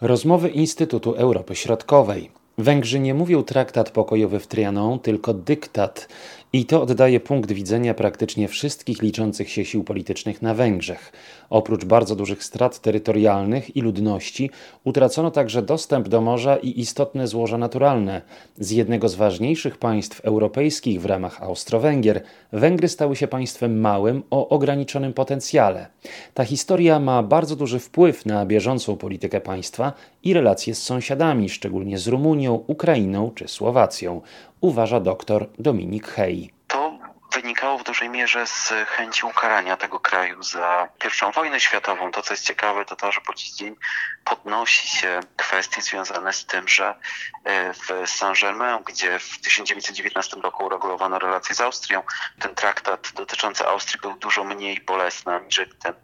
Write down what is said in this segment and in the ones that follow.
Rozmowy Instytutu Europy Środkowej. Węgrzy nie mówią traktat pokojowy w Trianon, tylko dyktat. I to oddaje punkt widzenia praktycznie wszystkich liczących się sił politycznych na Węgrzech. Oprócz bardzo dużych strat terytorialnych i ludności, utracono także dostęp do morza i istotne złoża naturalne. Z jednego z ważniejszych państw europejskich w ramach Austro-Węgier, Węgry stały się państwem małym o ograniczonym potencjale. Ta historia ma bardzo duży wpływ na bieżącą politykę państwa i relacje z sąsiadami, szczególnie z Rumunią, Ukrainą czy Słowacją, uważa dr Dominik Hej wynikało w dużej mierze z chęci ukarania tego kraju za pierwszą wojnę światową. To, co jest ciekawe, to to, że po dziś dzień podnosi się kwestie związane z tym, że e, w Saint-Germain, gdzie w 1919 roku uregulowano relacje z Austrią, ten traktat dotyczący Austrii był dużo mniej bolesny aniżeli ten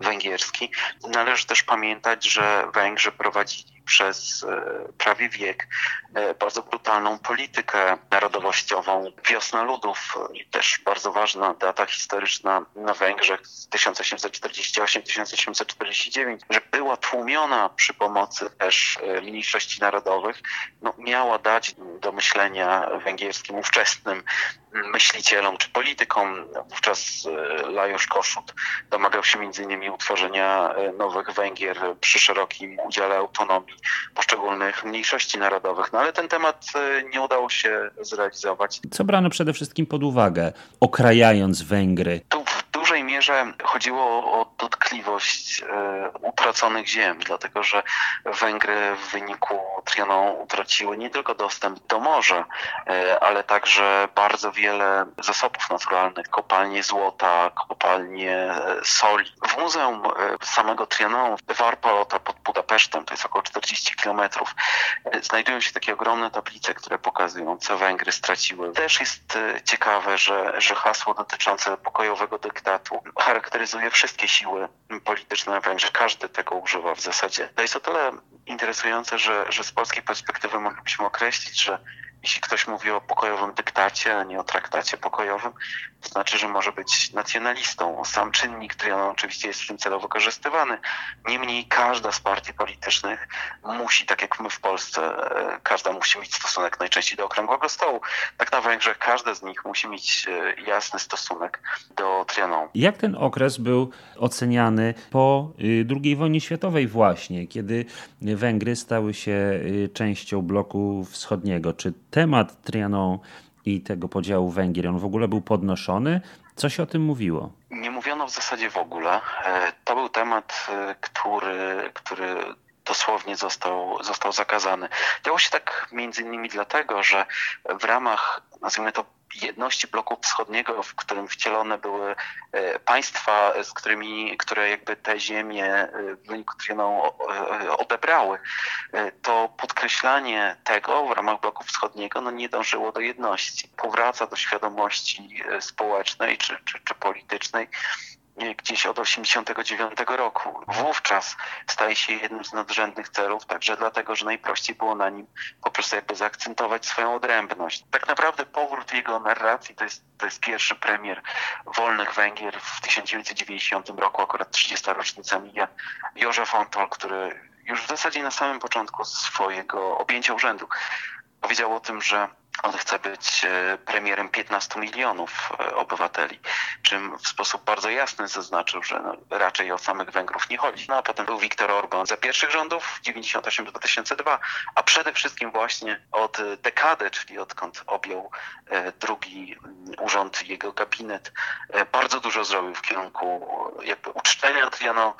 węgierski. Należy też pamiętać, że Węgrzy prowadzili przez e, prawie wiek e, bardzo brutalną politykę narodowościową. Wiosna ludów, też bardzo ważna data historyczna na Węgrzech z 1848-1849, że była tłumiona przy pomocy też e, mniejszości narodowych, no, miała dać do myślenia węgierskim ówczesnym myślicielom czy politykom. Wówczas Lajos Koszut domagał się między innymi utworzenia nowych Węgier przy szerokim udziale autonomii poszczególnych mniejszości narodowych. No ale ten temat e, nie udało się zrealizować. Co brano przede wszystkim pod uwagę, okrajając Węgry? Tu mierze chodziło o dotkliwość e, utraconych ziem, dlatego że Węgry w wyniku Trianon utraciły nie tylko dostęp do morza, e, ale także bardzo wiele zasobów naturalnych, kopalnie złota, kopalnie soli. W muzeum samego Trianon, Warpalota pod Budapesztem, to jest około 40 kilometrów, znajdują się takie ogromne tablice, które pokazują, co Węgry straciły. Też jest ciekawe, że, że hasło dotyczące pokojowego dyktatu charakteryzuje wszystkie siły polityczne Węgrzech. Każdy tego używa w zasadzie. To jest o tyle interesujące, że, że z polskiej perspektywy moglibyśmy określić, że jeśli ktoś mówi o pokojowym dyktacie, a nie o traktacie pokojowym, to znaczy, że może być nacjonalistą. Sam czynnik on oczywiście jest w tym celu wykorzystywany. Niemniej każda z partii politycznych musi, tak jak my w Polsce, e, każda musi mieć stosunek najczęściej do okrągłego stołu. Tak na Węgrzech każda z nich musi mieć e, jasny stosunek do Trianon. Jak ten okres był oceniany po y, II wojnie światowej właśnie, kiedy Węgry stały się y, częścią bloku wschodniego? Czy temat Trianon i tego podziału Węgier, on w ogóle był podnoszony? Co się o tym mówiło? Nie mówiono w zasadzie w ogóle. E, to był temat, który, który dosłownie został, został zakazany. Działo się tak między innymi dlatego, że w ramach, nazwijmy to, jedności bloku wschodniego, w którym wcielone były e, państwa, z którymi, które jakby te ziemie e, w wyniku Trianon e, odebrały, to podkreślanie tego w ramach bloku wschodniego no nie dążyło do jedności. Powraca do świadomości społecznej czy, czy, czy politycznej gdzieś od 89 roku. Wówczas staje się jednym z nadrzędnych celów, także dlatego, że najprościej było na nim po prostu jakby zaakcentować swoją odrębność. Tak naprawdę powrót jego narracji to jest, to jest pierwszy premier Wolnych Węgier w 1990 roku, akurat 30. rocznica mija Józef Antol, który już w zasadzie na samym początku swojego objęcia urzędu powiedział o tym, że on chce być e, premierem 15 milionów e, obywateli, czym w sposób bardzo jasny zaznaczył, że no, raczej o samych Węgrów nie chodzi. No a potem był Viktor Orban za pierwszych rządów 98-2002, a przede wszystkim właśnie od dekady, czyli odkąd objął e, drugi mm, urząd jego gabinet, bardzo dużo zrobił w kierunku jakby uczczenia Trianon,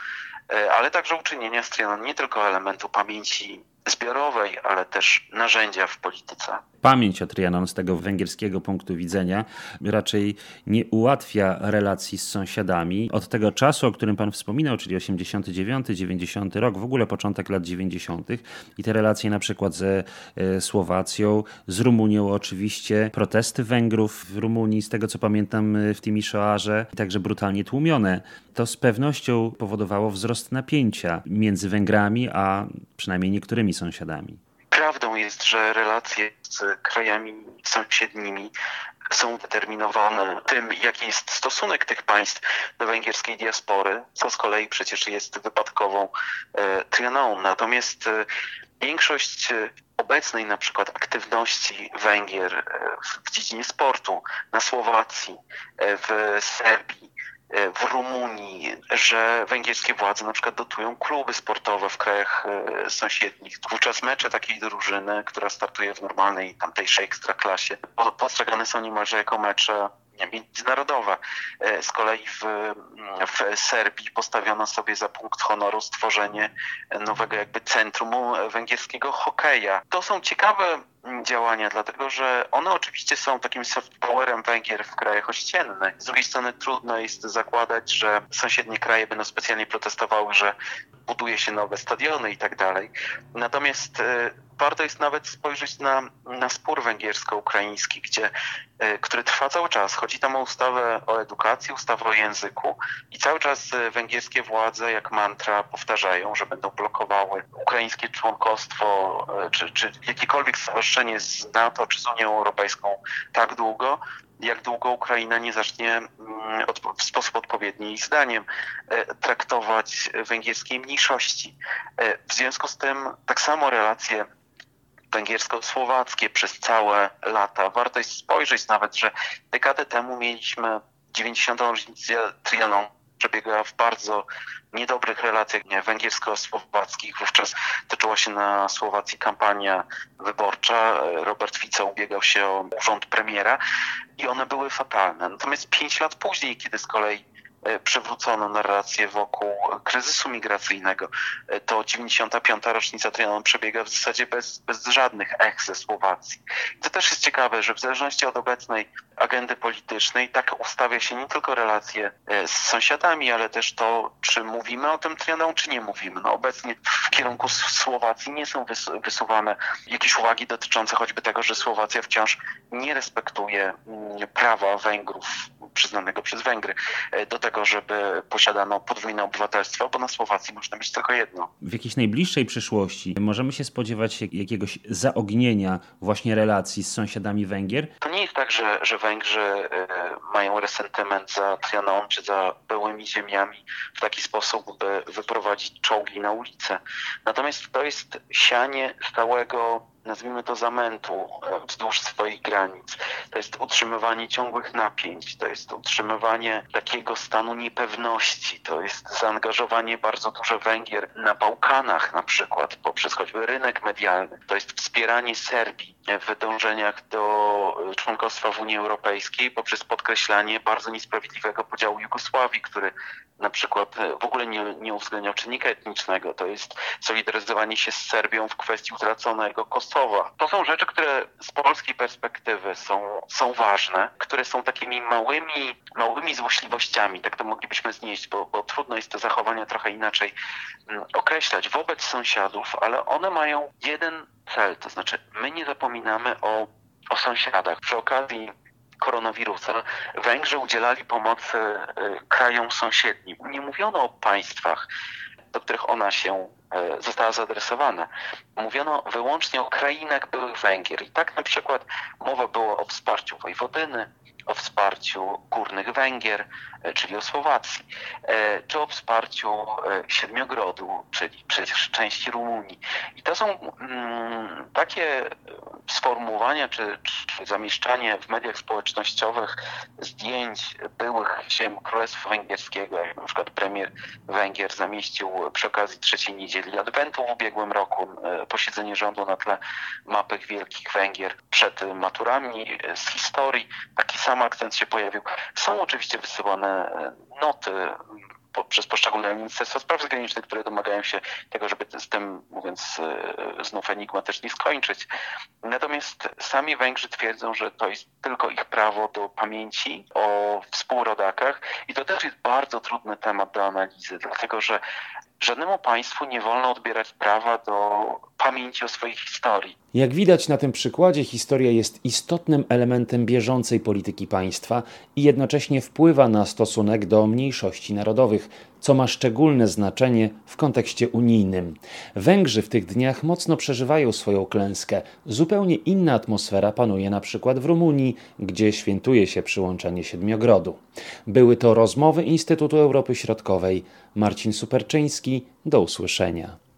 ale także uczynienia z Trianon nie tylko elementu pamięci zbiorowej, ale też narzędzia w polityce. Pamięć o Trianon z tego węgierskiego punktu widzenia raczej nie ułatwia relacji z sąsiadami. Od tego czasu, o którym pan wspominał, czyli 89-90 rok, w ogóle początek lat 90. i te relacje na przykład ze e, Słowacją, z Rumunią oczywiście, protesty Węgrów w Rumunii, z tego co pamiętam e, w Timiszoarze, także brutalnie tłumione. To z pewnością powodowało wzrost napięcia między Węgrami, a przynajmniej niektórymi sąsiadami. Jest, że relacje z krajami sąsiednimi są determinowane tym, jaki jest stosunek tych państw do węgierskiej diaspory, co z kolei przecież jest wypadkową e. Natomiast e, większość e, obecnej na przykład aktywności Węgier e, w dziedzinie sportu na Słowacji, e, w Serbii, w Rumunii, że węgierskie władze na przykład dotują kluby sportowe w krajach sąsiednich. Wówczas mecze takiej drużyny, która startuje w normalnej tamtejszej ekstraklasie, postrzegane są niemalże jako mecze międzynarodowa. E, z kolei w, w Serbii postawiono sobie za punkt honoru stworzenie nowego jakby centrum węgierskiego hokeja. To są ciekawe działania, dlatego że one oczywiście są takim soft powerem Węgier w krajach ościennych. Z drugiej strony trudno jest zakładać, że sąsiednie kraje będą specjalnie protestowały, że buduje się nowe stadiony i tak dalej. Natomiast e, warto jest nawet spojrzeć na, na spór węgiersko-ukraiński, gdzie, e, który trwa cały czas. Chodzi tam o ustawę o edukacji, ustawę o języku i cały czas e, węgierskie władze jak mantra powtarzają, że będą blokowały ukraińskie członkostwo czy, czy jakiekolwiek stowarzyszenie z NATO czy z Unią Europejską tak długo, jak długo Ukraina nie zacznie mm, w sposób odpowiedni zdaniem e, traktować węgierskiej mniejszości. E, w związku z tym tak samo relacje węgiersko-słowackie przez całe lata. Warto jest spojrzeć nawet, że dekadę temu mieliśmy 90. rocznicę Trianon przebiega w bardzo niedobrych relacjach węgiersko-słowackich. Wówczas toczyła się na Słowacji kampania wyborcza. Robert Fico ubiegał się o urząd premiera i one były fatalne. Natomiast pięć lat później, kiedy z kolei przywrócono narrację wokół kryzysu migracyjnego. E, to 95. rocznica Trianon przebiega w zasadzie bez, bez żadnych ech ze Słowacji. To też jest ciekawe, że w zależności od obecnej agendy politycznej tak ustawia się nie tylko relacje e, z sąsiadami, ale też to, czy mówimy o tym Trianon, czy nie mówimy. No obecnie w kierunku Słowacji nie są wysuwane jakieś uwagi dotyczące choćby tego, że Słowacja wciąż nie respektuje mm, prawa Węgrów przyznanego przez Węgry do tego, tego, żeby posiadano podwójne obywatelstwo, bo na Słowacji można mieć tylko jedno. W jakiejś najbliższej przyszłości możemy się spodziewać jakiegoś zaognienia właśnie relacji z sąsiadami Węgier? To nie jest tak, że, że Węgrzy e, mają resentyment za Trianon czy za byłymi ziemiami w taki sposób, by wyprowadzić czołgi na ulicę. Natomiast to jest sianie stałego nazwijmy to zamętu e, wzdłuż swoich granic. To jest utrzymywanie ciągłych napięć, to jest utrzymywanie takiego stanu niepewności, to jest zaangażowanie bardzo duże Węgier na Bałkanach na przykład, poprzez choćby rynek medialny. To jest wspieranie Serbii w dążeniach do e, członkostwa w Unii Europejskiej poprzez podkreślanie bardzo niesprawiedliwego podziału Jugosławii, który na przykład e, w ogóle nie, nie uwzględniał czynnika etnicznego. To jest solidaryzowanie się z Serbią w kwestii utraconego Kosowa. To są rzeczy, które z polskiej perspektywy są, są ważne, które są takimi małymi, małymi złośliwościami, tak to moglibyśmy znieść, bo, bo trudno jest te zachowania trochę inaczej mm, określać wobec sąsiadów, ale one mają jeden cel, to znaczy my nie zapominamy o, o sąsiadach. Przy okazji koronawirusa Węgrzy udzielali pomocy y, krajom sąsiednim. Nie mówiono o państwach, do których ona się y, została zaadresowana. Mówiono wyłącznie o krainach byłych Węgier. I tak na przykład mowa było o wsparciu Wojwodyny, o wsparciu górnych Węgier, e, czyli o Słowacji, czy o wsparciu Siedmiogrodu, czyli przecież części Rumunii. I to są mm, takie sformułowania czy, czy zamieszczanie w mediach społecznościowych zdjęć byłych ziem Królestwa Węgierskiego, jak na przykład premier Węgier zamieścił przy okazji trzeciej niedzieli Adwentu w ubiegłym roku posiedzenie rządu na tle mapek Wielkich Węgier przed maturami z historii. Taki sam sam akcent się pojawił. Są oczywiście wysyłane e, noty przez poszczególne Ministerstwa Spraw Zagranicznych, które domagają się tego, żeby z tym, mówiąc e, znów enigmatycznie, skończyć. Natomiast sami Węgrzy twierdzą, że to jest tylko ich prawo do pamięci o współrodakach i to też jest bardzo trudny temat do analizy, dlatego że żadnemu państwu nie wolno odbierać prawa do pamięci o swojej historii. Jak widać na tym przykładzie, historia jest istotnym elementem bieżącej polityki państwa i jednocześnie wpływa na stosunek do mniejszości narodowych, co ma szczególne znaczenie w kontekście unijnym. Węgrzy w tych dniach mocno przeżywają swoją klęskę. Zupełnie inna atmosfera panuje na przykład w Rumunii, gdzie świętuje się przyłączenie Siedmiogrodu. Były to rozmowy Instytutu Europy Środkowej. Marcin Superczyński, do usłyszenia.